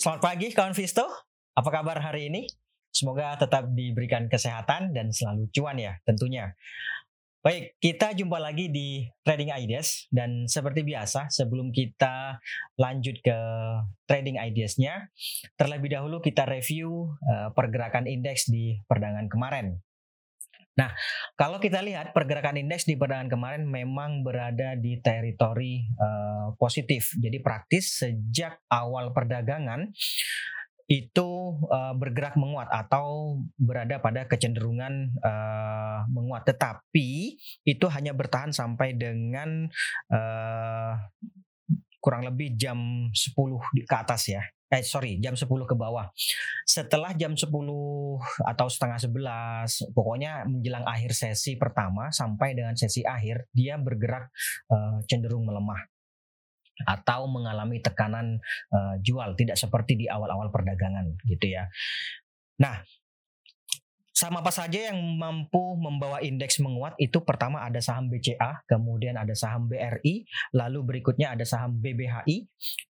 Selamat pagi kawan Visto. Apa kabar hari ini? Semoga tetap diberikan kesehatan dan selalu cuan ya tentunya. Baik, kita jumpa lagi di Trading Ideas dan seperti biasa sebelum kita lanjut ke Trading Ideas-nya, terlebih dahulu kita review uh, pergerakan indeks di perdagangan kemarin. Nah, kalau kita lihat pergerakan indeks di perdagangan kemarin memang berada di teritori uh, positif. Jadi praktis sejak awal perdagangan itu uh, bergerak menguat atau berada pada kecenderungan uh, menguat tetapi itu hanya bertahan sampai dengan uh, kurang lebih jam 10 ke atas ya eh sorry jam 10 ke bawah setelah jam 10 atau setengah 11 pokoknya menjelang akhir sesi pertama sampai dengan sesi akhir dia bergerak uh, cenderung melemah atau mengalami tekanan uh, jual tidak seperti di awal-awal perdagangan gitu ya. Nah, sama apa saja yang mampu membawa indeks menguat itu pertama ada saham BCA, kemudian ada saham BRI, lalu berikutnya ada saham BBHI,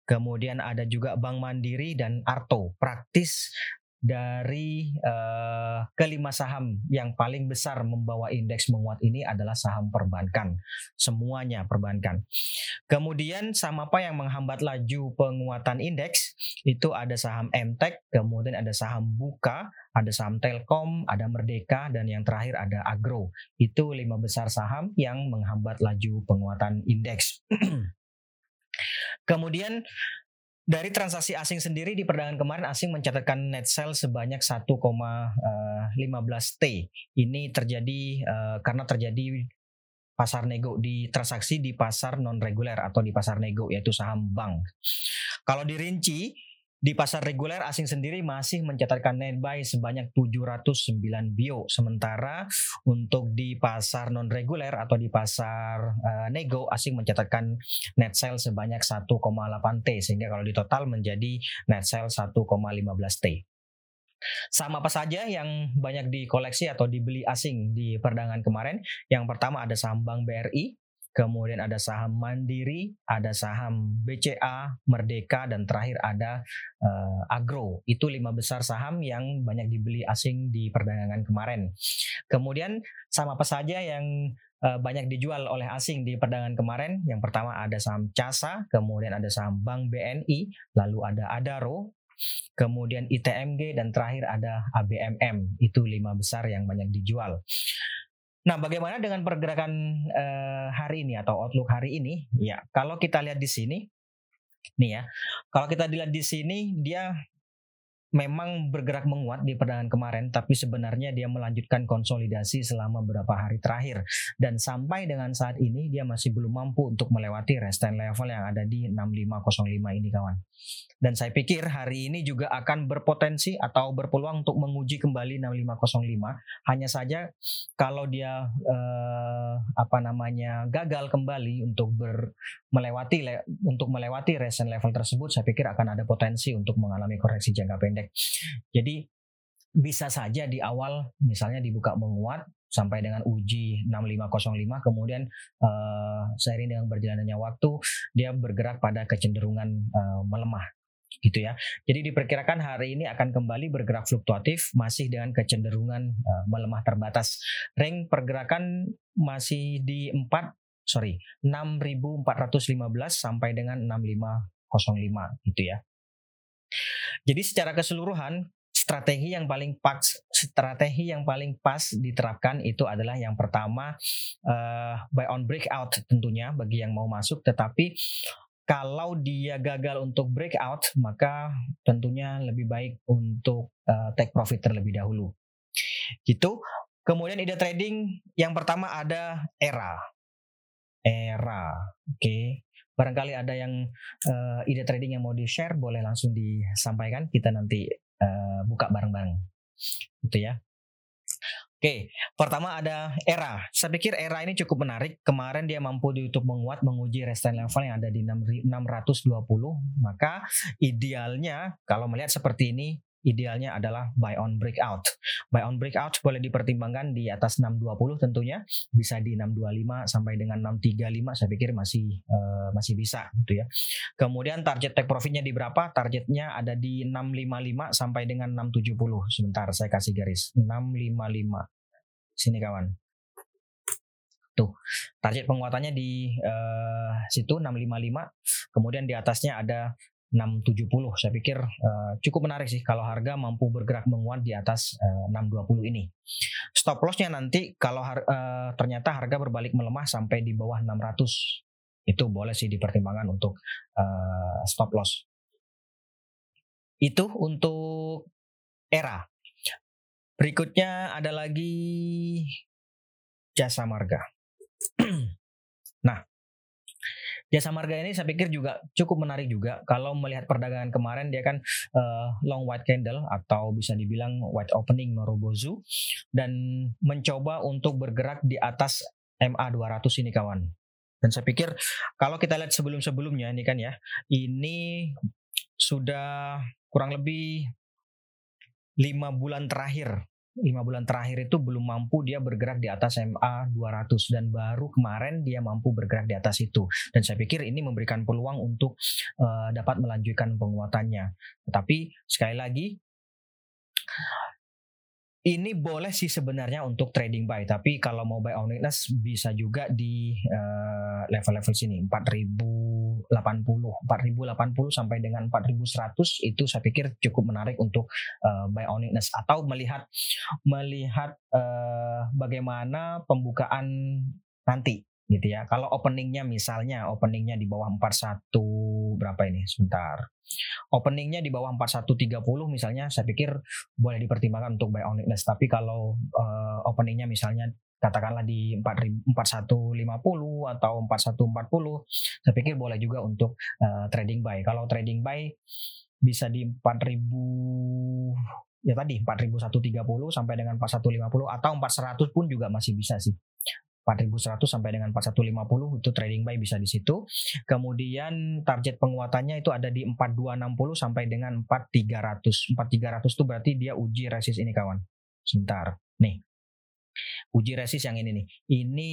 kemudian ada juga Bank Mandiri dan Arto. Praktis dari uh, kelima saham yang paling besar membawa indeks menguat ini adalah saham perbankan. Semuanya perbankan. Kemudian saham apa yang menghambat laju penguatan indeks? Itu ada saham MTEK, kemudian ada saham Buka, ada saham Telkom, ada Merdeka, dan yang terakhir ada Agro. Itu lima besar saham yang menghambat laju penguatan indeks. Kemudian dari transaksi asing sendiri di perdagangan kemarin asing mencatatkan net sell sebanyak 1,15 eh, T. Ini terjadi uh, karena terjadi pasar nego di transaksi di pasar non reguler atau di pasar nego yaitu saham bank. Kalau dirinci di pasar reguler asing sendiri masih mencatatkan net buy sebanyak 709 bio sementara untuk di pasar non reguler atau di pasar uh, nego asing mencatatkan net sell sebanyak 1,8 T sehingga kalau di total menjadi net sell 1,15 T. Sama apa saja yang banyak dikoleksi atau dibeli asing di perdagangan kemarin? Yang pertama ada saham Bank BRI, kemudian ada saham Mandiri, ada saham BCA, Merdeka, dan terakhir ada uh, Agro. Itu lima besar saham yang banyak dibeli asing di perdagangan kemarin. Kemudian sama apa saja yang uh, banyak dijual oleh asing di perdagangan kemarin? Yang pertama ada saham CASA, kemudian ada saham Bank BNI, lalu ada Adaro, kemudian ITMG, dan terakhir ada ABMM. Itu lima besar yang banyak dijual. Nah, bagaimana dengan pergerakan uh, hari ini atau outlook hari ini? Ya, kalau kita lihat di sini, nih ya, kalau kita lihat di sini dia memang bergerak menguat di perdagangan kemarin, tapi sebenarnya dia melanjutkan konsolidasi selama beberapa hari terakhir. Dan sampai dengan saat ini dia masih belum mampu untuk melewati resistance level yang ada di 6505 ini kawan. Dan saya pikir hari ini juga akan berpotensi atau berpeluang untuk menguji kembali 6505. Hanya saja kalau dia eh, apa namanya gagal kembali untuk ber, melewati untuk melewati resistance level tersebut, saya pikir akan ada potensi untuk mengalami koreksi jangka pendek Jadi bisa saja di awal misalnya dibuka menguat sampai dengan uji 6505 kemudian uh, seiring dengan berjalannya waktu dia bergerak pada kecenderungan uh, melemah gitu ya. Jadi diperkirakan hari ini akan kembali bergerak fluktuatif masih dengan kecenderungan uh, melemah terbatas. Rank pergerakan masih di 4 sorry 6415 sampai dengan 6505 gitu ya. Jadi secara keseluruhan strategi yang paling pas strategi yang paling pas diterapkan itu adalah yang pertama uh, buy on breakout tentunya bagi yang mau masuk. Tetapi kalau dia gagal untuk breakout maka tentunya lebih baik untuk uh, take profit terlebih dahulu. Gitu. Kemudian ide trading yang pertama ada era. Era. Oke. okay. Barangkali ada yang uh, ide trading yang mau di-share, boleh langsung disampaikan. Kita nanti uh, buka bareng-bareng. Gitu ya. Oke, pertama ada era. Saya pikir era ini cukup menarik. Kemarin dia mampu YouTube menguat menguji resistance level yang ada di 620. Maka idealnya kalau melihat seperti ini idealnya adalah buy on breakout. Buy on breakout boleh dipertimbangkan di atas 620 tentunya, bisa di 625 sampai dengan 635 saya pikir masih uh, masih bisa gitu ya. Kemudian target take profitnya di berapa? Targetnya ada di 655 sampai dengan 670. Sebentar saya kasih garis. 655. Sini kawan. Tuh, target penguatannya di uh, situ 655. Kemudian di atasnya ada 670. Saya pikir uh, cukup menarik sih kalau harga mampu bergerak menguat di atas uh, 620 ini. Stop lossnya nanti kalau har uh, ternyata harga berbalik melemah sampai di bawah 600 itu boleh sih dipertimbangkan untuk uh, stop loss. Itu untuk era. Berikutnya ada lagi jasa marga. nah, jasa marga ini saya pikir juga cukup menarik juga kalau melihat perdagangan kemarin dia kan uh, long white candle atau bisa dibilang white opening Marubozu dan mencoba untuk bergerak di atas MA 200 ini kawan. Dan saya pikir kalau kita lihat sebelum-sebelumnya ini kan ya, ini sudah kurang lebih lima bulan terakhir lima bulan terakhir itu belum mampu dia bergerak di atas MA 200 dan baru kemarin dia mampu bergerak di atas itu. Dan saya pikir ini memberikan peluang untuk uh, dapat melanjutkan penguatannya. Tetapi sekali lagi ini boleh sih sebenarnya untuk trading buy tapi kalau mau buy on weakness bisa juga di uh, level-level sini 4080 4080 sampai dengan 4100 itu saya pikir cukup menarik untuk uh, buy on weakness atau melihat melihat uh, bagaimana pembukaan nanti gitu ya. Kalau openingnya misalnya openingnya di bawah 41 berapa ini sebentar. Openingnya di bawah 4130 misalnya saya pikir boleh dipertimbangkan untuk buy on weakness. Tapi kalau uh, openingnya misalnya katakanlah di 4150 atau 4140 saya pikir boleh juga untuk uh, trading buy. Kalau trading buy bisa di 4000 ya tadi 4130 sampai dengan 4150 atau 4100 pun juga masih bisa sih 4100 sampai dengan 4150 itu trading buy bisa di situ. Kemudian target penguatannya itu ada di 4260 sampai dengan 4300. 4300 itu berarti dia uji resist ini kawan. Sebentar. Nih. Uji resist yang ini nih. Ini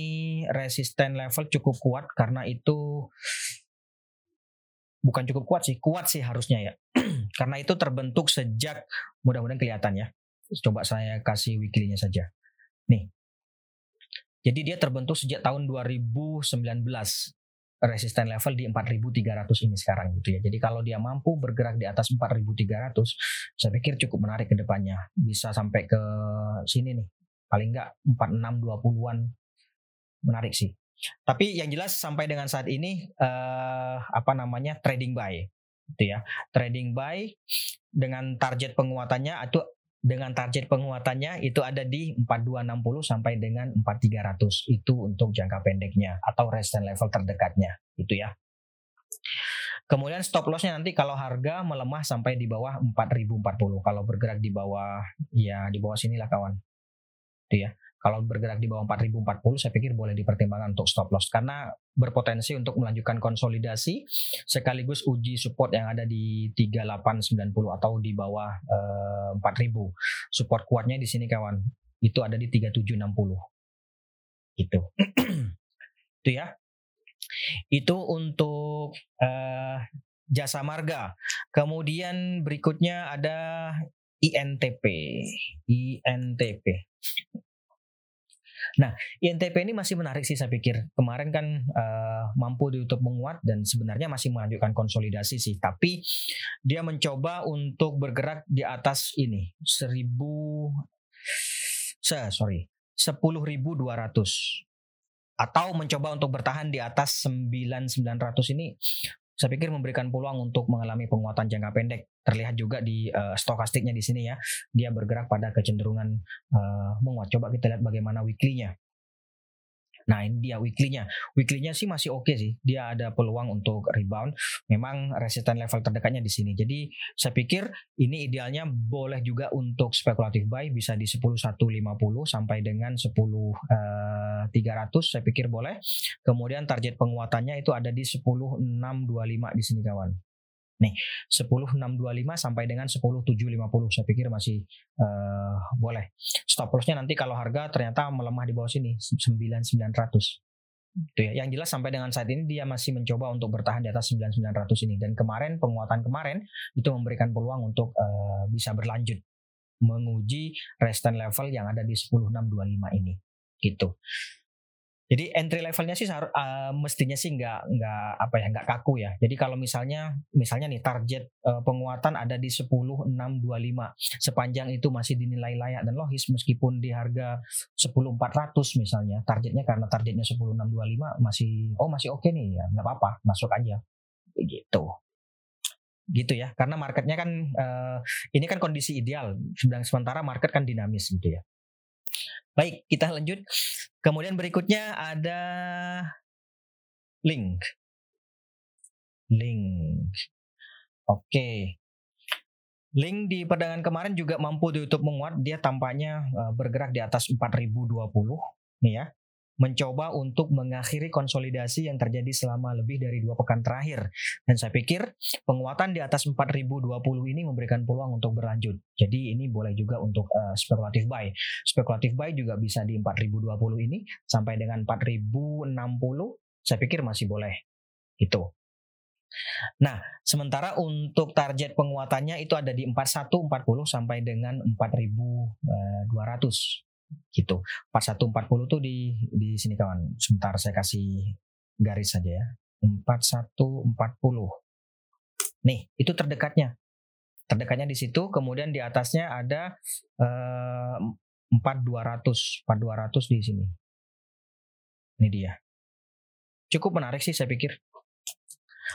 resisten level cukup kuat karena itu bukan cukup kuat sih, kuat sih harusnya ya. karena itu terbentuk sejak mudah-mudahan kelihatan ya. Coba saya kasih weekly-nya saja. Nih, jadi dia terbentuk sejak tahun 2019 resisten level di 4.300 ini sekarang gitu ya. Jadi kalau dia mampu bergerak di atas 4.300, saya pikir cukup menarik ke depannya. Bisa sampai ke sini nih. Paling enggak 4620-an menarik sih. Tapi yang jelas sampai dengan saat ini eh, apa namanya trading buy gitu ya. Trading buy dengan target penguatannya itu dengan target penguatannya itu ada di 4260 sampai dengan 4300 itu untuk jangka pendeknya atau resistance level terdekatnya itu ya. Kemudian stop lossnya nanti kalau harga melemah sampai di bawah 4040 kalau bergerak di bawah ya di bawah sinilah kawan. Itu ya. Kalau bergerak di bawah 4040 saya pikir boleh dipertimbangkan untuk stop loss karena berpotensi untuk melanjutkan konsolidasi sekaligus uji support yang ada di 3890 atau di bawah eh, 4000. Support kuatnya di sini kawan. Itu ada di 3760. Gitu. Itu ya. Itu untuk eh, jasa marga. Kemudian berikutnya ada INTP. INTP. Nah, INTP ini masih menarik sih saya pikir. Kemarin kan uh, mampu ditutup menguat dan sebenarnya masih melanjutkan konsolidasi sih. Tapi dia mencoba untuk bergerak di atas ini 1000 sorry 10.200 atau mencoba untuk bertahan di atas 9900 ini saya pikir memberikan peluang untuk mengalami penguatan jangka pendek. Terlihat juga di uh, stokastiknya di sini ya, dia bergerak pada kecenderungan uh, menguat. Coba kita lihat bagaimana weekly-nya. Nah ini dia weekly-nya. Weekly-nya sih masih oke okay sih. Dia ada peluang untuk rebound. Memang resisten level terdekatnya di sini. Jadi saya pikir ini idealnya boleh juga untuk spekulatif buy bisa di 10150 sampai dengan 10300 uh, eh, saya pikir boleh. Kemudian target penguatannya itu ada di 10625 di sini kawan. Nih, 10625 sampai dengan 10750 saya pikir masih uh, boleh. Stop lossnya nanti kalau harga ternyata melemah di bawah sini 9900. Itu ya. Yang jelas sampai dengan saat ini dia masih mencoba untuk bertahan di atas 9900 ini dan kemarin penguatan kemarin itu memberikan peluang untuk uh, bisa berlanjut menguji resistance level yang ada di 10625 ini gitu. Jadi entry levelnya sih uh, mestinya sih nggak nggak apa ya nggak kaku ya. Jadi kalau misalnya misalnya nih target uh, penguatan ada di 10625 sepanjang itu masih dinilai layak dan logis meskipun di harga 10400 misalnya targetnya karena targetnya 10625 masih oh masih oke okay nih ya nggak apa-apa masuk aja. Begitu gitu ya karena marketnya kan uh, ini kan kondisi ideal. Sedang sementara market kan dinamis gitu ya Baik, kita lanjut. Kemudian berikutnya ada link. Link. Oke. Link di perdagangan kemarin juga mampu ditutup menguat. Dia tampaknya uh, bergerak di atas 4020 nih ya mencoba untuk mengakhiri konsolidasi yang terjadi selama lebih dari dua pekan terakhir. Dan saya pikir penguatan di atas 4020 ini memberikan peluang untuk berlanjut. Jadi ini boleh juga untuk uh, spekulatif buy. Spekulatif buy juga bisa di 4020 ini sampai dengan 4060 saya pikir masih boleh. Itu. Nah, sementara untuk target penguatannya itu ada di 4140 sampai dengan 4200 gitu. 4140 tuh di di sini kawan. Sebentar saya kasih garis saja ya. 4140 nih itu terdekatnya. Terdekatnya di situ kemudian di atasnya ada eh, 4200 4200 di sini. Ini dia. Cukup menarik sih saya pikir.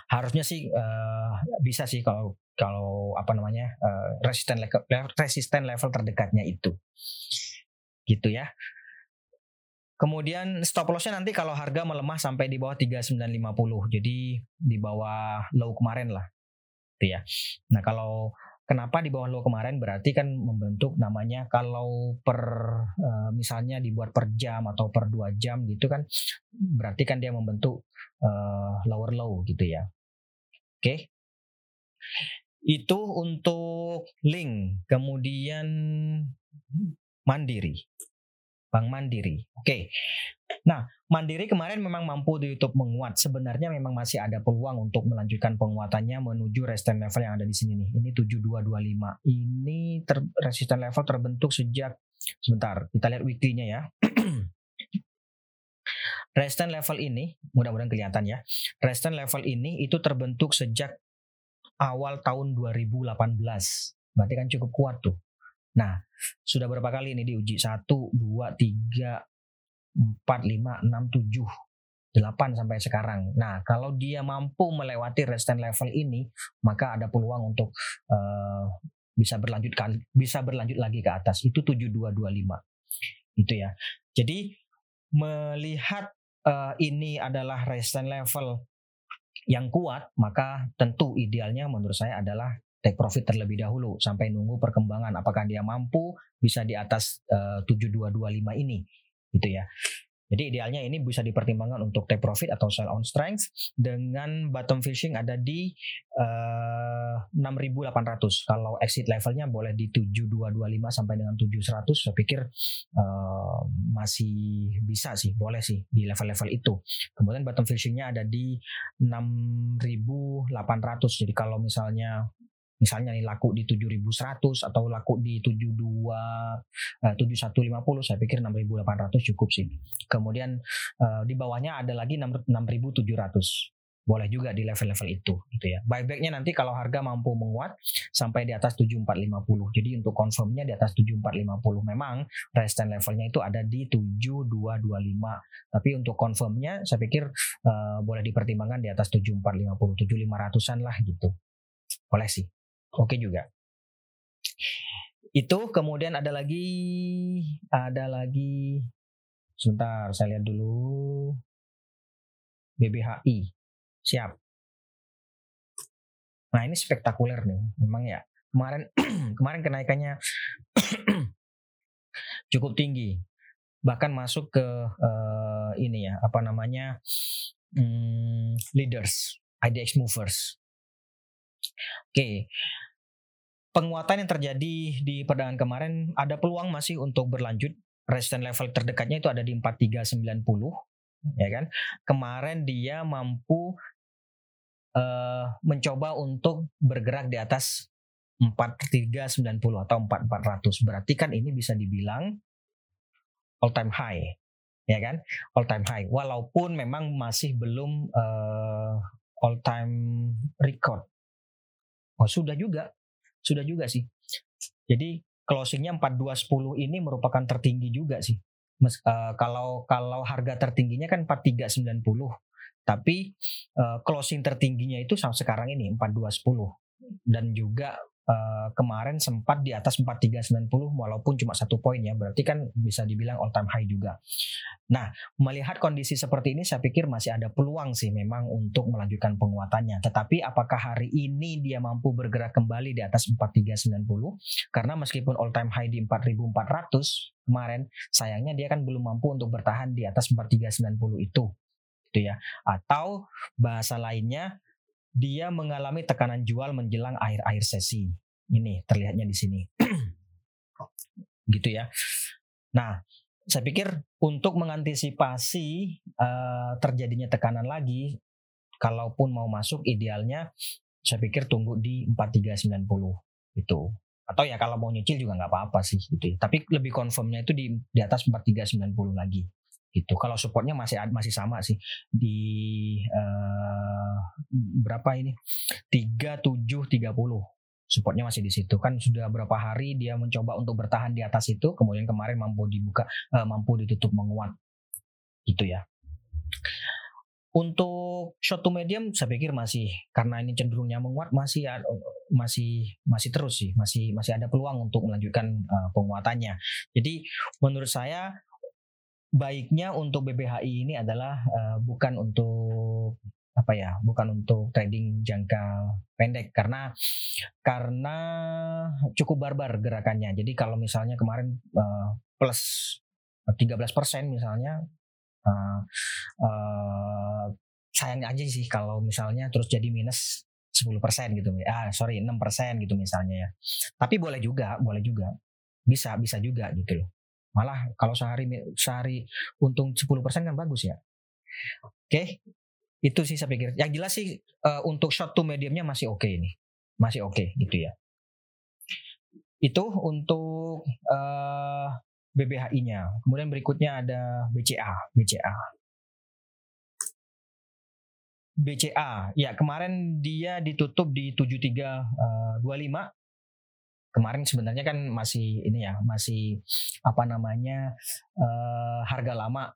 Harusnya sih uh, bisa sih kalau kalau apa namanya uh, resisten level resisten level terdekatnya itu gitu ya. Kemudian stop lossnya nanti kalau harga melemah sampai di bawah 3950. Jadi di bawah low kemarin lah. Gitu ya. Nah, kalau kenapa di bawah low kemarin berarti kan membentuk namanya kalau per uh, misalnya dibuat per jam atau per dua jam gitu kan berarti kan dia membentuk uh, lower low gitu ya. Oke. Okay. Itu untuk link. Kemudian Mandiri. Bank Mandiri. Oke. Nah, Mandiri kemarin memang mampu di YouTube menguat. Sebenarnya memang masih ada peluang untuk melanjutkan penguatannya menuju resistance level yang ada di sini nih. Ini 7225. Ini ter, resistance level terbentuk sejak sebentar, kita lihat weekly-nya ya. resistance level ini, mudah-mudahan kelihatan ya. Resistance level ini itu terbentuk sejak awal tahun 2018. Berarti kan cukup kuat tuh. Nah, sudah berapa kali ini diuji? Satu, dua, tiga, empat, lima, enam, tujuh, delapan sampai sekarang. Nah, kalau dia mampu melewati resistance level ini, maka ada peluang untuk uh, bisa berlanjut bisa berlanjut lagi ke atas. Itu 7225. Itu ya. Jadi melihat uh, ini adalah resistance level yang kuat, maka tentu idealnya menurut saya adalah take profit terlebih dahulu sampai nunggu perkembangan apakah dia mampu bisa di atas eh, uh, 7225 ini gitu ya. Jadi idealnya ini bisa dipertimbangkan untuk take profit atau sell on strength dengan bottom fishing ada di uh, eh, 6800. Kalau exit levelnya boleh di 7225 sampai dengan 7100 saya pikir uh, masih bisa sih, boleh sih di level-level itu. Kemudian bottom fishingnya ada di 6800. Jadi kalau misalnya misalnya nih laku di 7100 atau laku di 72 uh, 7150 saya pikir 6800 cukup sih. Kemudian uh, di bawahnya ada lagi 6700 boleh juga di level-level itu gitu ya. Buybacknya nanti kalau harga mampu menguat sampai di atas 7450. Jadi untuk confirmnya di atas 7450 memang resistance levelnya itu ada di 7225. Tapi untuk confirmnya saya pikir uh, boleh dipertimbangkan di atas 7450, 7500-an lah gitu. Boleh sih oke okay juga. Itu kemudian ada lagi ada lagi. Sebentar saya lihat dulu. BBHI siap. Nah ini spektakuler nih memang ya. Kemarin kemarin kenaikannya cukup tinggi. Bahkan masuk ke uh, ini ya apa namanya hmm, leaders IDX movers. Oke. Penguatan yang terjadi di perdagangan kemarin ada peluang masih untuk berlanjut. Resistance level terdekatnya itu ada di 4390 ya kan. Kemarin dia mampu uh, mencoba untuk bergerak di atas 4390 atau 4400. Berarti kan ini bisa dibilang all time high. Ya kan? All time high. Walaupun memang masih belum uh, all time record. Oh, sudah juga. Sudah juga sih. Jadi closingnya 4210 ini merupakan tertinggi juga sih. Mes, uh, kalau kalau harga tertingginya kan 4390 tapi uh, closing tertingginya itu sampai sekarang ini 4210 dan juga uh, kemarin sempat di atas 4390 walaupun cuma satu poin ya berarti kan bisa dibilang all time high juga. Nah melihat kondisi seperti ini saya pikir masih ada peluang sih memang untuk melanjutkan penguatannya. Tetapi apakah hari ini dia mampu bergerak kembali di atas 4390? Karena meskipun all time high di 4400 kemarin sayangnya dia kan belum mampu untuk bertahan di atas 4390 itu gitu ya. Atau bahasa lainnya dia mengalami tekanan jual menjelang akhir-akhir sesi. Ini terlihatnya di sini. gitu ya. Nah, saya pikir untuk mengantisipasi uh, terjadinya tekanan lagi, kalaupun mau masuk idealnya saya pikir tunggu di 4390 itu. Atau ya kalau mau nyicil juga nggak apa-apa sih gitu ya. Tapi lebih confirmnya itu di di atas 4390 lagi gitu. Kalau supportnya masih masih sama sih. Di uh, berapa ini? Tiga tujuh tiga puluh. Supportnya masih di situ. Kan sudah berapa hari dia mencoba untuk bertahan di atas itu kemudian kemarin mampu dibuka uh, mampu ditutup menguat. Gitu ya. Untuk short to medium saya pikir masih karena ini cenderungnya menguat masih masih masih terus sih. Masih masih ada peluang untuk melanjutkan uh, penguatannya. Jadi menurut saya baiknya untuk BBHI ini adalah uh, bukan untuk apa ya bukan untuk trading jangka pendek. Karena karena cukup barbar gerakannya. Jadi kalau misalnya kemarin uh, plus 13% misalnya uh, uh, sayang aja sih kalau misalnya terus jadi minus 10% gitu. Ah sorry 6% gitu misalnya ya. Tapi boleh juga boleh juga. Bisa bisa juga gitu loh Malah kalau sehari sehari untung 10% kan bagus ya. Oke, okay. itu sih saya pikir. Yang jelas sih uh, untuk short to mediumnya masih oke okay ini. Masih oke okay, gitu ya. Itu untuk uh, eh, BBHI-nya. Kemudian berikutnya ada BCA, BCA. BCA, ya kemarin dia ditutup di 7325 kemarin sebenarnya kan masih ini ya masih apa namanya uh, harga lama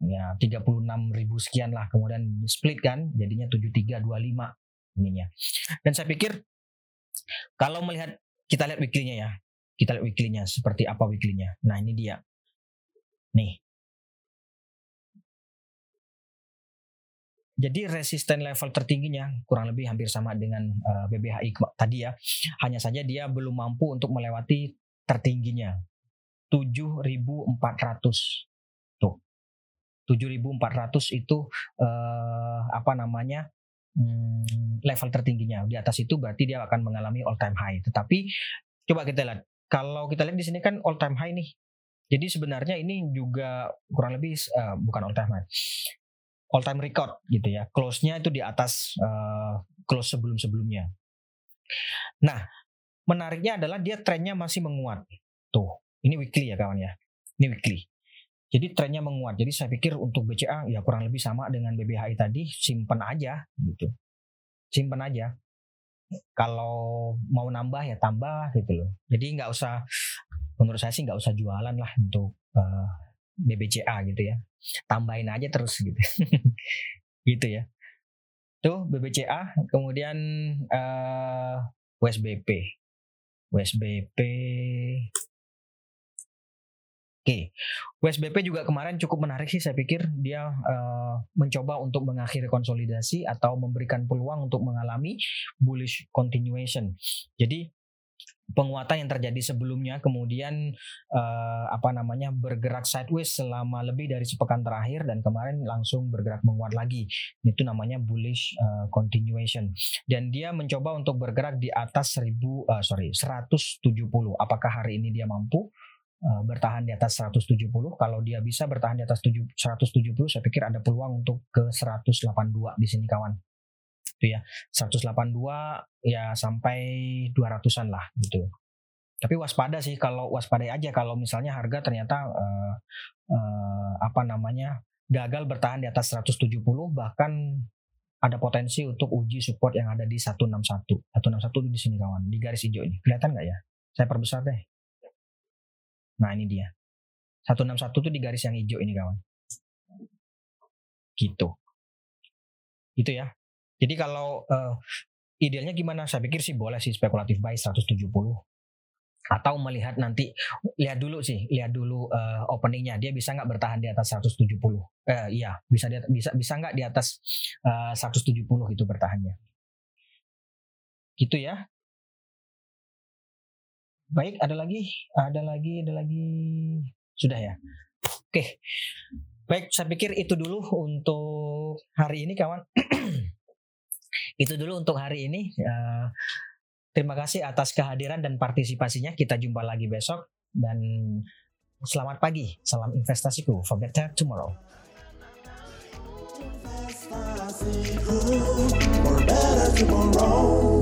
ya 36 ribu sekian lah kemudian split kan jadinya 7325 ininya dan saya pikir kalau melihat kita lihat weekly-nya ya kita lihat weekly-nya seperti apa weekly-nya. Nah ini dia. Nih Jadi resisten level tertingginya kurang lebih hampir sama dengan uh, eh, BBHI tadi ya. Hanya saja dia belum mampu untuk melewati tertingginya 7400. Tuh. 7400 itu uh, apa namanya? Hmm, level tertingginya. Di atas itu berarti dia akan mengalami all time high. Tetapi coba kita lihat kalau kita lihat di sini kan all time high nih. Jadi sebenarnya ini juga kurang lebih uh, bukan all time high all time record gitu ya. Close-nya itu di atas uh, close sebelum-sebelumnya. Nah, menariknya adalah dia trennya masih menguat. Tuh, ini weekly ya kawan ya. Ini weekly. Jadi trennya menguat. Jadi saya pikir untuk BCA ya kurang lebih sama dengan BBHI tadi, simpan aja gitu. Simpan aja. Kalau mau nambah ya tambah gitu loh. Jadi nggak usah, menurut saya sih nggak usah jualan lah untuk uh, BBCA gitu ya. Tambahin aja terus gitu. Gitu ya. Tuh BBCA kemudian uh, USBP USBP Oke, USBP juga kemarin cukup menarik sih saya pikir dia uh, mencoba untuk mengakhiri konsolidasi atau memberikan peluang untuk mengalami bullish continuation. Jadi penguatan yang terjadi sebelumnya kemudian uh, apa namanya bergerak sideways selama lebih dari sepekan terakhir dan kemarin langsung bergerak menguat lagi. Itu namanya bullish uh, continuation. Dan dia mencoba untuk bergerak di atas 1000 uh, sorry 170 apakah hari ini dia mampu bertahan di atas 170 kalau dia bisa bertahan di atas 170 saya pikir ada peluang untuk ke 182 di sini kawan gitu ya. 182 ya sampai 200-an lah gitu. Tapi waspada sih kalau waspada aja kalau misalnya harga ternyata uh, uh, apa namanya gagal bertahan di atas 170 bahkan ada potensi untuk uji support yang ada di 161 161 di sini kawan di garis hijau ini. Kelihatan nggak ya? Saya perbesar deh. Nah ini dia. 161 tuh di garis yang hijau ini kawan. Gitu. Itu ya jadi kalau uh, idealnya gimana? Saya pikir sih boleh sih spekulatif buy 170 atau melihat nanti lihat dulu sih lihat dulu uh, openingnya. Dia bisa nggak bertahan di atas 170 eh iya bisa di, bisa bisa nggak di atas uh, 170 itu bertahannya? Gitu ya. Baik ada lagi? Ada lagi ada lagi? Sudah ya? Oke. Baik saya pikir itu dulu untuk hari ini kawan Itu dulu untuk hari ini. Uh, terima kasih atas kehadiran dan partisipasinya. Kita jumpa lagi besok dan selamat pagi. Salam investasiku for better tomorrow. For better tomorrow.